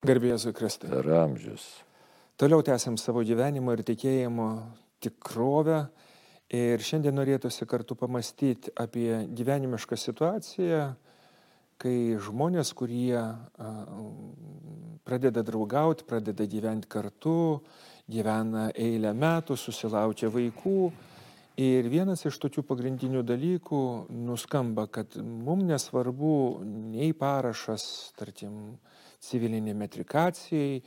Garbėjus Kristai. Per amžius. Toliau tęsiam savo gyvenimo ir tikėjimo tikrovę. Ir šiandien norėtųsi kartu pamastyti apie gyvenimišką situaciją, kai žmonės, kurie pradeda draugauti, pradeda gyventi kartu, gyvena eilę metų, susilaukia vaikų. Ir vienas iš tokių pagrindinių dalykų nuskamba, kad mums nesvarbu nei parašas, tarkim, civilinė metrikacijai,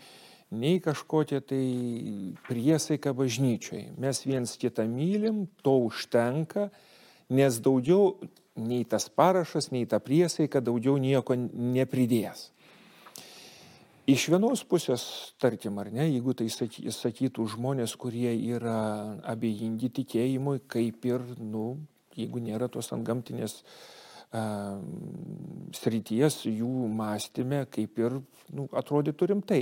nei kažkokia tai priesaika bažnyčiai. Mes viens kitą mylim, to užtenka, nes daugiau nei tas parašas, nei ta priesaika daugiau nieko nepridės. Iš vienos pusės, tarkim, ar ne, jeigu tai sakytų žmonės, kurie yra abejingi tikėjimui, kaip ir, nu, jeigu nėra tos antgamtinės uh, srities jų mąstymė, kaip ir nu, atrodytų rimtai.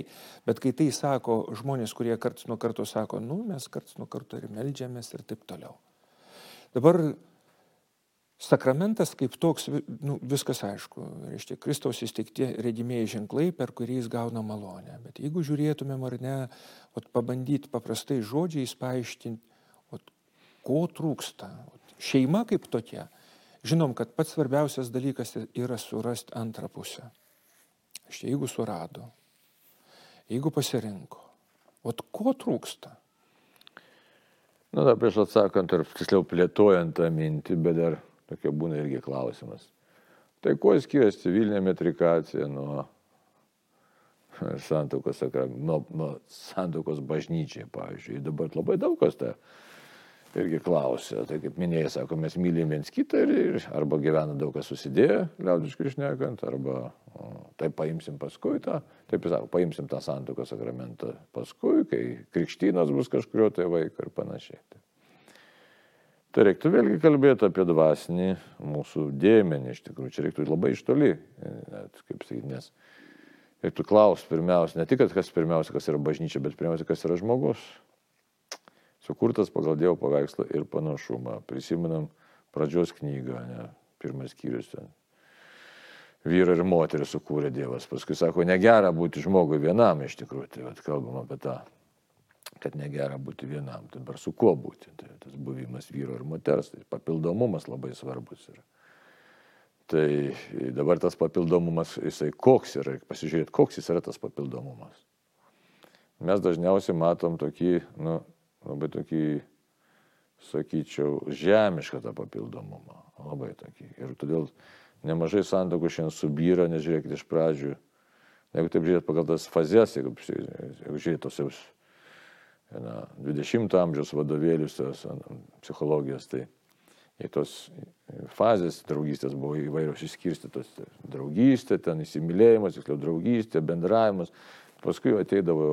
Bet kai tai sako žmonės, kurie karts nuo karto sako, nu, mes karts nuo karto ir melžiamės ir taip toliau. Dabar Sakramentas kaip toks, nu, viskas aišku, reiškia, Kristaus įsteigti redimieji ženklai, per kurį jis gauna malonę. Bet jeigu žiūrėtumėm ar ne, ot, pabandyti paprastai žodžiais paaiškinti, ot, ko trūksta. Ot, šeima kaip tokia. Žinom, kad pats svarbiausias dalykas yra surasti antrą pusę. Štai jeigu surado, jeigu pasirinko, ot ko trūksta? Na, dar prieš atsakant ir tiksliau plėtojant tą mintį, bet dar Tokia būna irgi klausimas. Tai kuo skiriasi civilinė metrikacija nuo santokos, nuo, nuo santokos bažnyčiai, pavyzdžiui. Dabar labai daug kas tą irgi klausia. Tai kaip minėjai, sako, mes mylim viens kitą ir, ir arba gyvena daug kas susidėję, liaudiškai išnekant, arba tai paimsim paskui tą, taip sako, paimsim tą santokos sakramentą paskui, kai krikštynas bus kažkurio tai vaiko ir panašiai. Tai Tai reiktų vėlgi kalbėti apie dvasinį mūsų dėmenį, iš tikrųjų, čia reiktų labai iš toli, net, kaip sakyti, nes reiktų klausti pirmiausia, ne tik, kas pirmiausia, kas yra bažnyčia, bet pirmiausia, kas yra žmogus. Sukurtas pagal Dievo paveikslą ir panašumą. Prisimenam pradžios knygą, ne, pirmas skyrius ten. Vyra ir moteris sukūrė Dievas. Paskui sako, negera būti žmogui vienam iš tikrųjų. Tai vat, kalbam apie tą kad negera būti vienam, dabar su kuo būti. Tai tas buvimas vyro ir moters, tai papildomumas labai svarbus yra. Tai dabar tas papildomumas, jisai koks yra, pasižiūrėti, koks jis yra tas papildomumas. Mes dažniausiai matom tokį, nu, labai tokį, sakyčiau, žemišką tą papildomumą. Labai tokį. Ir todėl nemažai santokų šiandien subyra, nes žiūrėkit iš pradžių, jeigu taip žiūrėt pagal tas fazes, jeigu, jeigu žiūrėt tos jau na, 20 amžiaus vadovėlius tos psichologijos, tai į tos fazės draugystės buvo įvairios išskirstytos. Draugystė, ten įsimylėjimas, tiksliau draugystė, bendravimas. Paskui ateidavo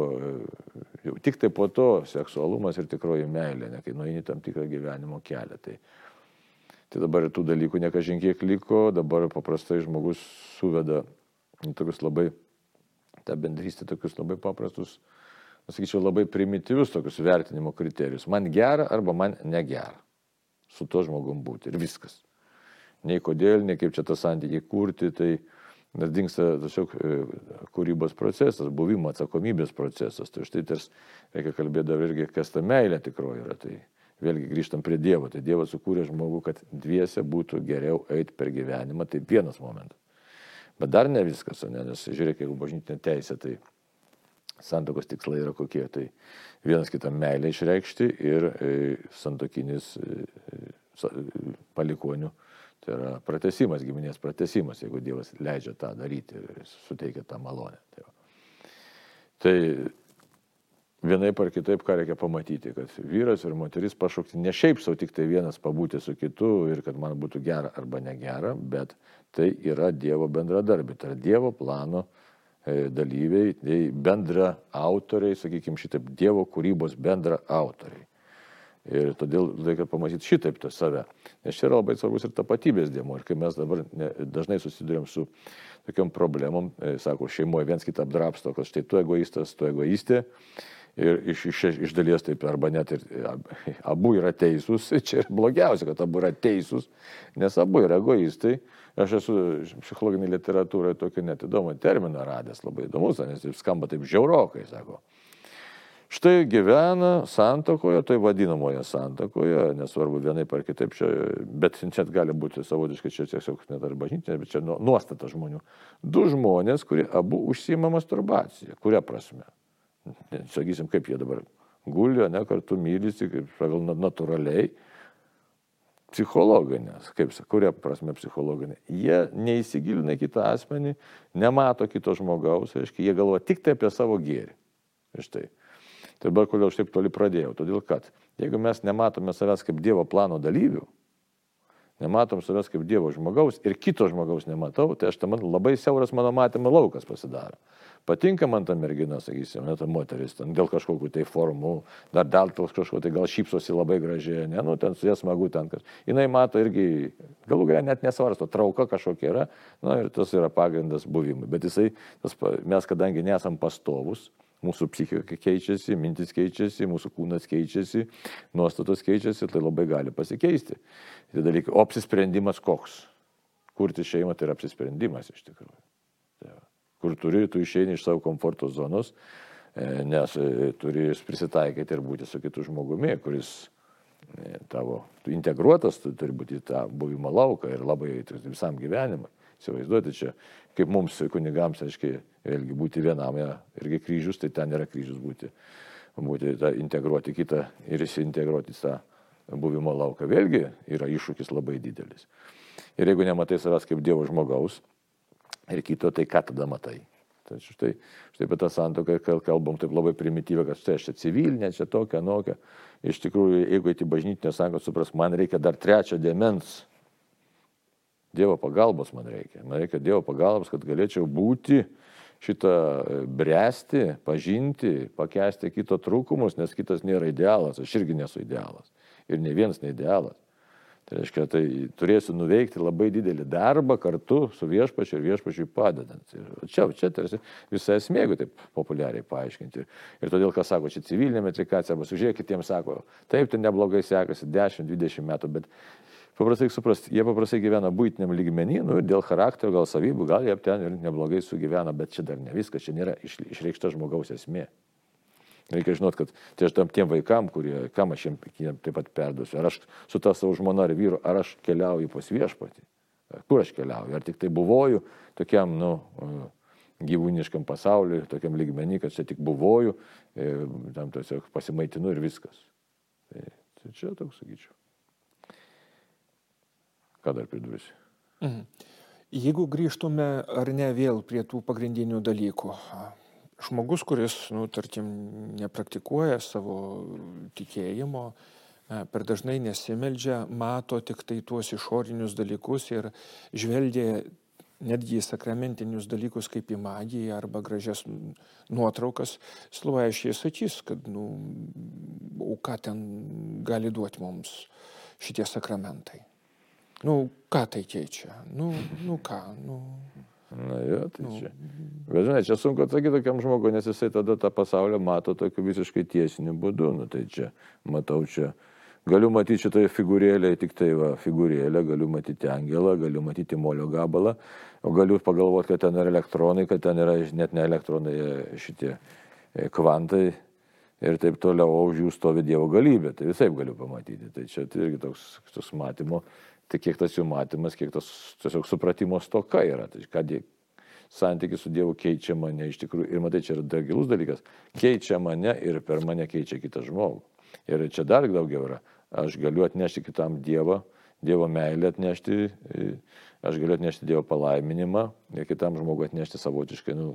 jau tik tai po to seksualumas ir tikroji meilė, ne, kai nueini tam tikrą gyvenimo kelią. Tai, tai dabar tų dalykų nekažinkiek liko, dabar paprastai žmogus suveda tokius labai, tą bendrystę, tokius labai paprastus sakyčiau, labai primityvius tokius vertinimo kriterijus. Man gera arba man negera. Su to žmogum būti ir viskas. Nei kodėl, nei kaip čia tą santykį kurti, tai nes dinksta tiesiog e, kūrybos procesas, buvimo atsakomybės procesas. Tai štai tas reikia kalbėti dar irgi, kas ta meilė tikroji yra. Tai vėlgi grįžtam prie Dievo. Tai Dievas sukūrė žmogų, kad dviese būtų geriau eiti per gyvenimą. Tai vienas momentas. Bet dar ne viskas, ne? nes žiūrėk, jeigu bažnytinė teisė, tai santokos tikslai yra kokie. Tai vienas kitam meilę išreikšti ir e, santokinis e, e, palikonių. Tai yra pratesimas, giminės pratesimas, jeigu Dievas leidžia tą daryti ir suteikia tą malonę. Tai, tai vienai par kitaip, ką reikia pamatyti, kad vyras ir moteris pašaukti ne šiaip savo tik tai vienas pabūti su kitu ir kad man būtų gera arba negera, bet tai yra Dievo bendradarbė, tai yra Dievo plano E, dalyviai, tai bendra autoriai, sakykime, šitaip Dievo kūrybos bendra autoriai. Ir todėl reikia pamatyti šitaip tą save. Nes čia yra labai svarbus ir tapatybės dėmo. Ir kai mes dabar ne, dažnai susidurėm su tokiam problemom, e, sako, šeimoje viens kitą apdrapsto, kad štai tu egoistas, tu egoistė. Ir iš, iš, iš dalies taip, arba net ir abu yra teisūs, čia ir blogiausia, kad abu yra teisūs, nes abu yra egoistai. Aš esu psichologinė literatūra tokį net įdomų terminą radęs, labai įdomus, nes jis skamba taip žiaurokai, sako. Štai gyvena santokoje, tai vadinamoje santokoje, nesvarbu vienai par kitaip, čia, bet net gali būti savotiškai čia tiesiog net ar bažnytinė, bet čia nuostata žmonių. Du žmonės, kurie abu užsima masturbaciją. Kuria prasme? sakysim, kaip jie dabar guli, ne, kartu mylisi, kaip pagal natūraliai, psichologinės, kaip, kuria prasme psichologinė. Jie neįsigilina kitą asmenį, nemato kito žmogaus, reiškia, jie galvoja tik tai apie savo gėrį. Štai. Tai dabar kodėl aš taip toli pradėjau? Todėl kad jeigu mes nematome savęs kaip Dievo plano dalyvių, nematom savęs kaip Dievo žmogaus ir kito žmogaus nematau, tai aš tam labai siauras mano matymo laukas pasidaro. Patinka man ta mergina, sakysim, ne ta moteris, ten dėl kažkokių tai formų, dar dėl kažko, tai gal šypsosi labai gražiai, ne, nu, ten su jie smagu ten kas. Jis mato irgi, galų galia net nesvarsto, trauka kažkokia yra, na nu, ir tas yra pagrindas buvimui. Bet jisai, tas, mes kadangi nesam pastovus, mūsų psichika keičiasi, mintis keičiasi, mūsų kūnas keičiasi, nuostatos keičiasi, tai labai gali pasikeisti. Tai dalykai, o apsisprendimas koks? Kurti šeimą tai yra apsisprendimas iš tikrųjų. Tai kur turi, tu išeini iš savo komforto zonos, e, nes e, turi prisitaikyti ir būti su kitu žmogumi, kuris e, tavo integruotas, tu turi būti tą buvimo lauką ir labai visam gyvenimui. Įsivaizduoti čia, kaip mums kunigams, aiškiai, vėlgi būti vienam, irgi kryžius, tai ten yra kryžius būti, būti tą, integruoti kitą ir įsiintegruoti tą buvimo lauką. Vėlgi yra iššūkis labai didelis. Ir jeigu nematai savęs kaip Dievo žmogaus, ir kito, tai ką tada matai? Tai štai, štai apie tą santoką kalbam taip labai primityvę, kad štai aš čia civilinė, čia tokia, nokia. Iš tikrųjų, jeigu į bažnytinę santoką supras, man reikia dar trečio demens. Dievo pagalbos man reikia. Man reikia Dievo pagalbos, kad galėčiau būti šitą e, bręsti, pažinti, pakesti kito trūkumus, nes kitas nėra idealas, aš irgi nesu idealas. Ir ne vienas neidealas. Tai reiškia, tai turėsiu nuveikti labai didelį darbą kartu su viešpačiu ir viešpačiui padedant. Ir čia, čia tarsi visą esmė, jeigu taip populiariai paaiškinti. Ir todėl, kas sako, čia civilinė metrikacija, arba sužiūrėk, kitiems sako, taip, tai neblogai sekasi 10-20 metų, bet paprastai suprasti, jie paprastai gyvena būtiniam lygmenį, nu, dėl charakterio, gal savybių, gal jie ten ir neblogai sugyvena, bet čia dar ne viskas, čia nėra išreikšta žmogaus esmė. Reikia žinot, kad tai aš tam tiem vaikam, kurie, kam aš jiems taip pat perduosiu, ar aš su ta savo žmona ar vyru, ar aš keliauju pas viešpatį, kur aš keliauju, ar tik tai buvoju tokiam, nu, gyvūniškam pasauliui, tokiam lygmenį, kad čia tik buvoju, e, tam tiesiog pasimaitinu ir viskas. Tai, tai čia toks, sakyčiau. Ką dar pridursi? Mhm. Jeigu grįžtume ar ne vėl prie tų pagrindinių dalykų, žmogus, kuris, nu, tarkim, nepraktikuoja savo tikėjimo, per dažnai nesimeldžia, mato tik tai tuos išorinius dalykus ir žvelgia netgi į sakramentinius dalykus kaip į magiją arba gražias nuotraukas, slovaišiai sakys, kad, nu, o ką ten gali duoti mums šitie sakramentai. Nu, ką tai keičia? Nu, nu ką, nu. Na jo, tai nu. čia. Bet žinai, čia sunku atsakyti tokiam žmogui, nes jisai tada tą pasaulį mato tokiu visiškai tiesiniu būdu. Nu tai čia, matau čia. Galiu matyti šitoje figūrėlėje tik tai va, figūrėlę, galiu matyti angelą, galiu matyti molio gabalą, o galiu pagalvoti, kad ten yra elektronai, kad ten yra net ne elektronai šitie e, kvantai ir taip toliau, už jų stovi Dievo galybė. Tai visai galiu pamatyti. Tai čia tai irgi toks, toks matymo Tai kiek tas jų matymas, kiek tas tiesiog supratimo stoka yra. Tai kad santykis su Dievu keičia mane iš tikrųjų. Ir matai, čia yra dar gilus dalykas. Keičia mane ir per mane keičia kitą žmogų. Ir čia dar daugiau yra. Aš galiu atnešti kitam Dievą, Dievo meilę atnešti, aš galiu atnešti Dievo palaiminimą ir kitam žmogui atnešti savotiškai, nu,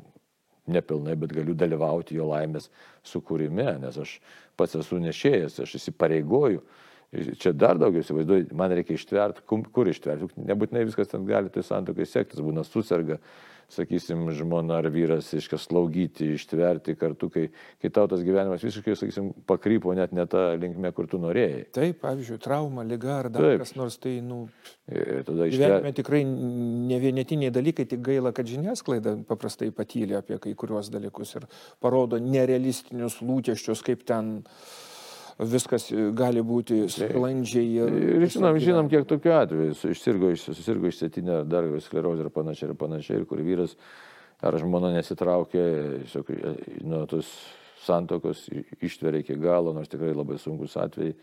nepilnai, bet galiu dalyvauti jo laimės sukūrime, nes aš pats esu nešėjas, aš įsipareigoju Čia dar daugiau įsivaizduoju, man reikia ištverti, kur ištverti. Nebūtinai viskas ten gali tai santokai sektis, būna susirga, sakysim, žmona ar vyras, iškia slaugyti, ištverti kartu, kai, kai tau tas gyvenimas visiškai, sakysim, pakrypo net ne tą linkmę, kur tu norėjai. Taip, pavyzdžiui, trauma, lyga ar dar Taip. kas nors, tai, nu, gyvenime tikrai ne vienetiniai dalykai, tik gaila, kad žiniasklaida paprastai patylė apie kai kuriuos dalykus ir parodo nerealistinius lūkesčius, kaip ten viskas gali būti sklandžiai. Ir, ir žinom, žinom, kiek tokių atvejų, išsirgo, susirgo išsėtinę ar dar sklerozę ir panašiai ir panašiai, ir kur vyras ar žmona nesitraukė, nuo tos santokos ištveria iki galo, nors tikrai labai sunkus atvejai.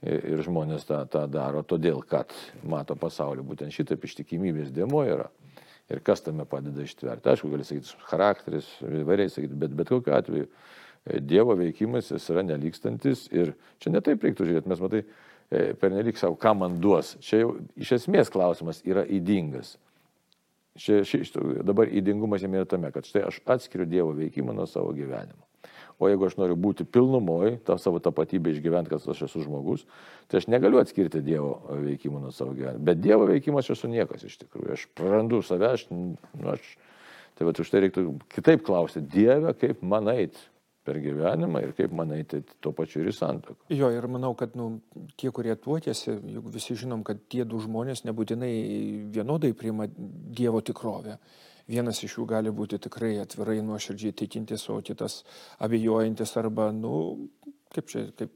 Ir žmonės tą, tą daro todėl, kad mato pasaulį, būtent šitaip ištikimybės dėmo yra. Ir kas tame padeda ištverti. Aišku, gali sakyti, charakteris, įvairiai sakyti, bet bet kokiu atveju Dievo veikimas jis yra nelikstantis ir čia netaip reiktų žiūrėti, mes matai, e, per nelik savo, ką man duos. Čia jau iš esmės klausimas yra įdingas. Čia, ši, dabar įdingumas jame yra tame, kad štai aš atskiriu Dievo veikimą nuo savo gyvenimo. O jeigu aš noriu būti pilnumoj, tą savo tapatybę išgyventi, kad aš esu žmogus, tai aš negaliu atskirti Dievo veikimą nuo savo gyvenimo. Bet Dievo veikimas aš esu niekas iš tikrųjų. Aš prarandu save, aš, nu, aš tai va už tai reiktų kitaip klausti, Dieve, kaip man eiti per gyvenimą ir kaip manai, tai tuo pačiu ir į santoką. Jo, ir manau, kad nu, tie, kurie tuokėsi, juk visi žinom, kad tie du žmonės nebūtinai vienodai priima Dievo tikrovę. Vienas iš jų gali būti tikrai atvirai nuoširdžiai tikintis, o kitas abejojantis arba, nu, kaip čia, kaip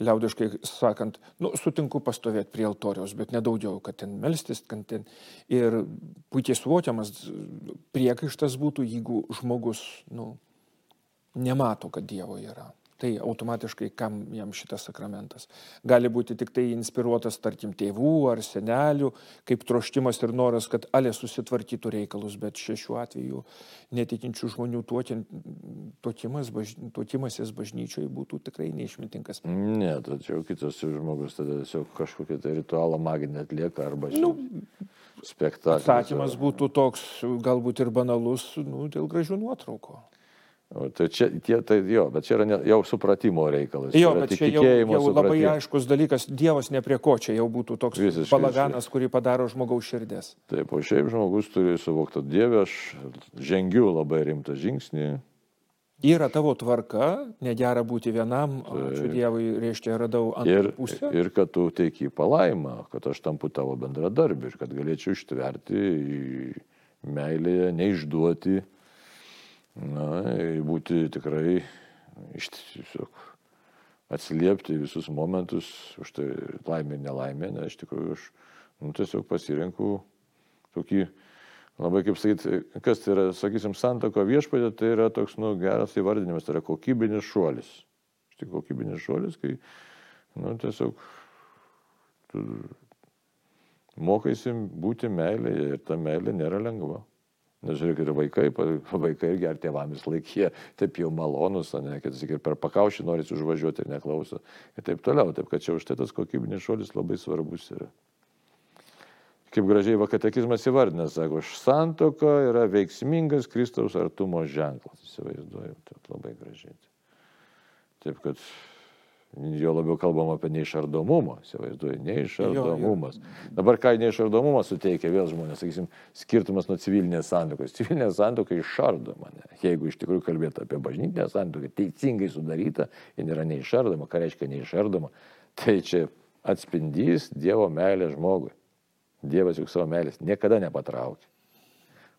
liaudiškai sakant, nu, sutinku pastovėti prie altoriaus, bet nedaugiau, kad ten melstis, kad ten. Ir puikiai suvokiamas priekaištas būtų, jeigu žmogus, nu, nemato, kad Dievo yra. Tai automatiškai kam jam šitas sakramentas. Gali būti tik tai inspiruotas, tarkim, tėvų ar senelių, kaip troštimas ir noras, kad alė susitvarkytų reikalus, bet šiuo atveju netikinčių žmonių tuokimas, baž, tuokimasis bažnyčioje būtų tikrai neišmintingas. Ne, tačiau kitas žmogus tada tiesiog kažkokią tai ritualą maginę atlieka arba nu, spektaklį. Atsakymas būtų toks, galbūt ir banalus, nu, dėl gražių nuotraukų. Tai čia, tie, tai jo, bet čia yra ne, jau supratimo reikalas. Jo, bet čia jau, jau labai aiškus dalykas, Dievas ne prie ko čia jau būtų toks Visiškai, balaganas, kurį padaro žmogaus širdės. Taip, o šiaip žmogus turi suvokti, Dieve, aš žengiu labai rimtą žingsnį. Yra tavo tvarka, negera būti vienam, ačiū Dievui, reiškia, radau antrą pusę. Ir kad tu teiki palaimą, kad aš tampu tavo bendradarbiu ir kad galėčiau ištverti meilėje, neišduoti na, būti tikrai iš tiesiog atsiliepti visus momentus, už tai laimė nelaimė, nes iš tikrųjų aš nu, tiesiog pasirenku tokį, labai kaip sakyti, kas tai yra, sakysim, santako viešpatė, tai yra toks, nu, geras įvardinimas, tai yra kokybinis šuolis. Štai kokybinis šuolis, kai, nu, tiesiog tu mokaisi būti meilėje ir ta meilė nėra lengva. Nes žiūrėkit, ir vaikai, vaikai irgi ar tėvamis laikė, taip jau malonus, ne, kad jis ir per pakaušį nori užvažiuoti ir neklauso. Ir taip toliau. Taip kad čia už tai tas kokybinis šuolis labai svarbus yra. Kaip gražiai vakatekizmas įvardina, sako, santoka yra veiksmingas Kristaus artumo ženklas. Įsivaizduoju, tai labai gražiai. Taip kad Jo labiau kalbam apie neišardomumą, įsivaizduoju, neišardomumas. Jo, jo. Dabar ką neišardomumas suteikia vėl žmonės, sakysim, skirtumas nuo civilinės santokos. Civilinė santoka išardo mane. Jeigu iš tikrųjų kalbėtų apie bažnytinę santoką, teisingai sudaryta, ji nėra neišardoma, ką reiškia neišardoma, tai čia atspindys Dievo meilė žmogui. Dievas juk savo meilės niekada nepatraukia.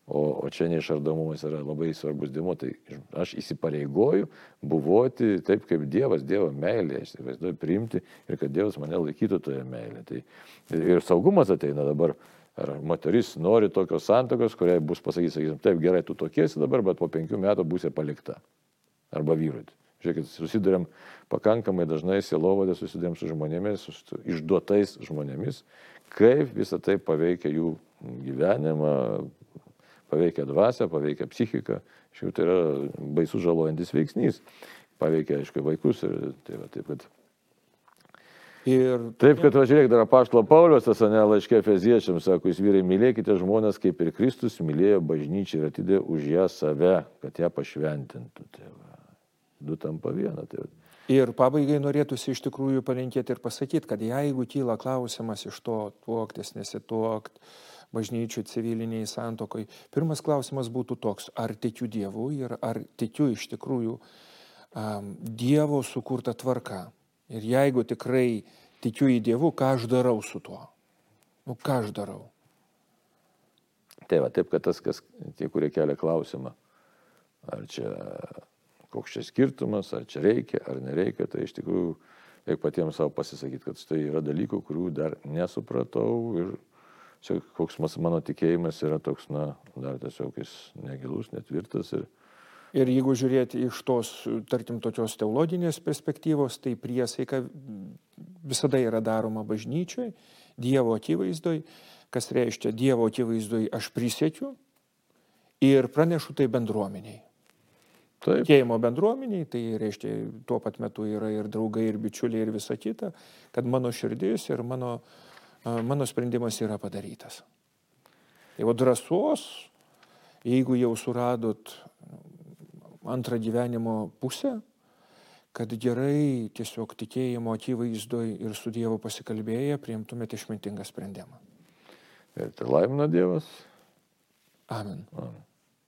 O, o čia neišardomumas yra labai svarbus dėmo, tai aš įsipareigoju buvoti taip kaip Dievas, Dievo meilė, aš įsivaizduoju priimti ir kad Dievas mane laikytų toje meilėje. Tai, ir saugumas ateina dabar, ar moteris nori tokios santokos, kuriai bus pasakyti, sakysim, taip gerai, tu tokiesi dabar, bet po penkių metų būsi palikta. Arba vyrui. Žiūrėkit, susidurėm pakankamai dažnai sielovadė, susidurėm su žmonėmis, su išduotais žmonėmis, kaip visą tai paveikia jų gyvenimą, paveikia dvasę, paveikia psichiką. Šiaip tai yra baisus žalojantis veiksnys. Paveikia, aišku, vaikus ir tai va, taip, kad Ir... Taip, kad važiuok dar apaštalo Paulius, tas ane laiškė Feziečiams, sako, jūs vyrai mylėkite žmonės, kaip ir Kristus mylėjo bažnyčią ir atidė už ją save, kad ją pašventintų. Tai va, du tampa vieną. Tai va. Ir pabaigai norėtųsi iš tikrųjų palinkėti ir pasakyti, kad jeigu kyla klausimas iš to tuoktis, nesituokti, bažnyčių civiliniai santokoj, pirmas klausimas būtų toks, ar tikiu Dievu ir ar tikiu iš tikrųjų um, Dievo sukurtą tvarką. Ir jeigu tikrai tikiu į Dievų, ką aš darau su tuo? Nu, ką aš darau? Tai va, taip, kad tas, kas, tie, kurie kelia klausimą, ar čia koks čia skirtumas, ar čia reikia, ar nereikia, tai iš tikrųjų reikia patiems savo pasisakyti, kad tai yra dalykų, kurių dar nesupratau ir čia koks mano tikėjimas yra toks, na, dar tiesiog jis negilus, netvirtas. Ir, ir jeigu žiūrėti iš tos, tarkim, tokios teologinės perspektyvos, tai priesaika visada yra daroma bažnyčiai, Dievo akivaizdoj, kas reiškia Dievo akivaizdoj aš prisiekiu ir pranešu tai bendruomeniai. Taip. Tikėjimo bendruomeniai, tai reiškia, tuo pat metu yra ir draugai, ir bičiuliai, ir visa kita, kad mano širdis ir mano, mano sprendimas yra padarytas. Tai o drąsos, jeigu jau suradot antrą gyvenimo pusę, kad gerai tiesiog tikėjimo akivaizdoj ir su Dievu pasikalbėję priimtumėte išmintingą sprendimą. Ir tai laimina Dievas. Amen. Amen.